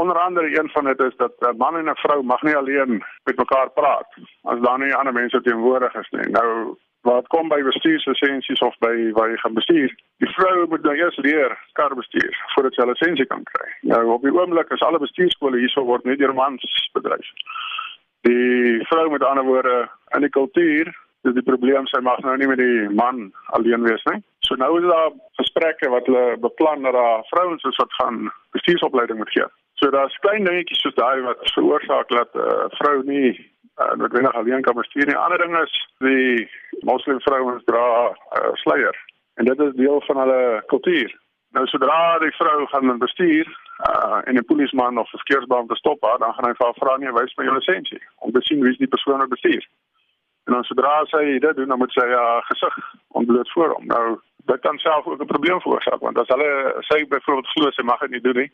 Onder andere een van dit is dat 'n man en 'n vrou mag nie alleen met mekaar praat as daar nie ander mense teenwoordig is nie. Nou wat kom by bestuurslisensies of by waar jy gaan bestuur. Die vrou moet nou eers leer kar bestuur voordat sy 'n lisensie kan kry. Nou op die oomblik is alle bestuurskole hierso word net deur mans bedryf. Die vrou met ander woorde in die kultuur dis die probleem sy mag nou nie met die man alleen wees nie. So nou is daar gesprekke wat hulle beplan dat daar vrouens is wat gaan bestuursopleiding moet gee. So daar's klein dingetjies soos daai wat veroorsaak dat 'n uh, vrou nie uh, noodwendig alleen kan bestuur nie. Ander ding is die moslim vrouens dra uh, sluier en dit is deel van hulle kultuur. Nou sodra die vrou gaan bestuur uh, en 'n polisieman of 'n verkeersbeampte stop haar, dan gaan hy vir haar vra nie wys my jou lisensie om te sien wie die persoon wat bestuur. En dan sodra sy dit doen, dan moet sy haar uh, gesig ontbloot voor hom. Nou dit kan self ook 'n probleem veroorsaak want as hulle sê byvoorbeeld glo sy mag dit nie doen nie,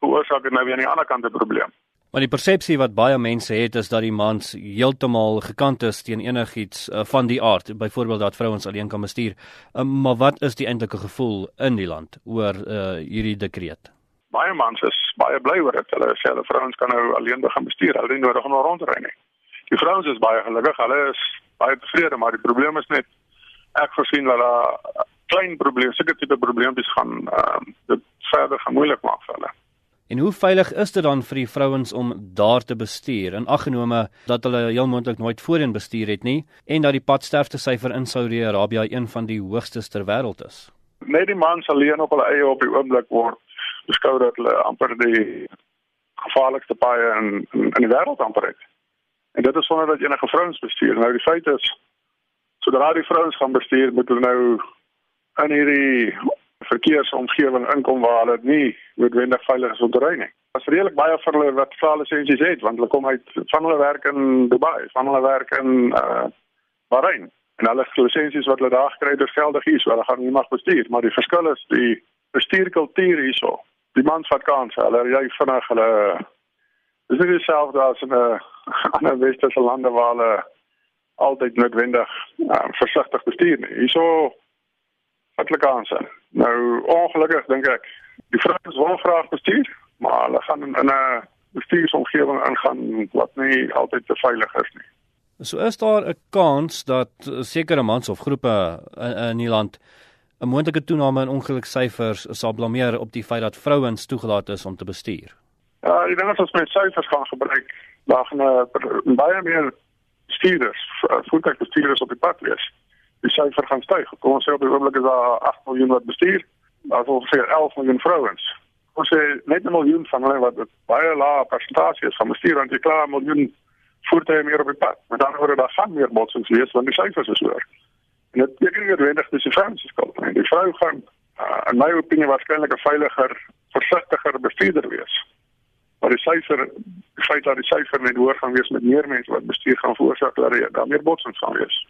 veroorsaak dit nou weer aan die ander kant 'n probleem. Maar die persepsie wat baie mense het is dat die mans heeltemal gekant is teen enigiets uh, van die aard, byvoorbeeld dat vrouens alleen kan bestuur. Uh, maar wat is die eintlike gevoel in die land oor uh, hierdie dekreet? Baie mans is baie bly oor dit. Hulle sê hulle vrouens kan nou alleen begin bestuur. Hulle het nie nodig om rondry nie. Die vrouens is baie gelukkig. Hulle is baie tevrede, maar die probleem is net ek voorsien dat daar klein probleme, seker tipe probleempies gaan uh, dit verder gaan moeilik maak vir hulle. En hoe veilig is dit dan vir die vrouens om daar te bestuur? En aggenome dat hulle heel moontlik nooit voorheen bestuur het nie en dat die padsterfte syfer in Saudi-Arabië een van die hoogste ter wêreld is. Net die mans alleen op hulle eie op die oomblik word beskou dat hulle amper die gevaarlikste paai in in, in die wêreld amper het. En dit is sonder dat enige vrouens bestuur. Nou die feit is sodra die vrouens gaan bestuur, moet hulle nou in hierdie verkeersomgewing inkom waar hulle nie noodwendig veilig is om te ry nie. Is redelik baie vir hulle wat vra lisensies het want hulle kom uit van hulle werk in Dubai, van hulle werk in uh Bahrain. En hulle lisensies wat hulle daar het, is geldig hier, so hulle gaan nie mag bestuur, maar die verskil is die bestuurkultuur hierso. Die mans wat kans, hulle jy vinnig hulle Dis nie dieselfde as in 'n ander westerse lande waar hulle altyd noodwendig uh, versigtig bestuur nie. Hierso hartlike aanse. Nou ongelukkig dink ek die vrouens wil graag bestuur, maar hulle gaan in 'n bestuursomgewing ingaan wat nie altyd te veilig is nie. So is daar 'n kans dat sekere mans of groepe in, in die land 'n moontlike toename in ongeluksyfers sal blameer op die feit dat vrouens toegelaat is om te bestuur. Ja, ek dink as ons met syfers gaan gebruik, dan gaan baie meer bestuurders, voertuigbestuurders op die pad wees die syfer gaan styg. Kom ons sê op die oomblik is daar 8 miljoen wat bestuur, daar is ongeveer 11 miljoen vrouens. Ons sê net 'n miljoen van hulle wat baie lae persentasie is van bestuur want jy klaar miljoen voertuie meer op die pad. Met ander woorde, daar gaan meer botsings wees want die syfers is hoër. En dit beteken nie noodwendig dis die vrouens se skuld nie. Die vrou gaan uh, in my opinie waarskynlik 'n veiliger, versigtiger bestuurder wees. Maar die syfer, die feit dat die syfer net hoër gaan wees met meer mense wat bestuur gaan veroorsaak dat daar meer botsings gaan wees.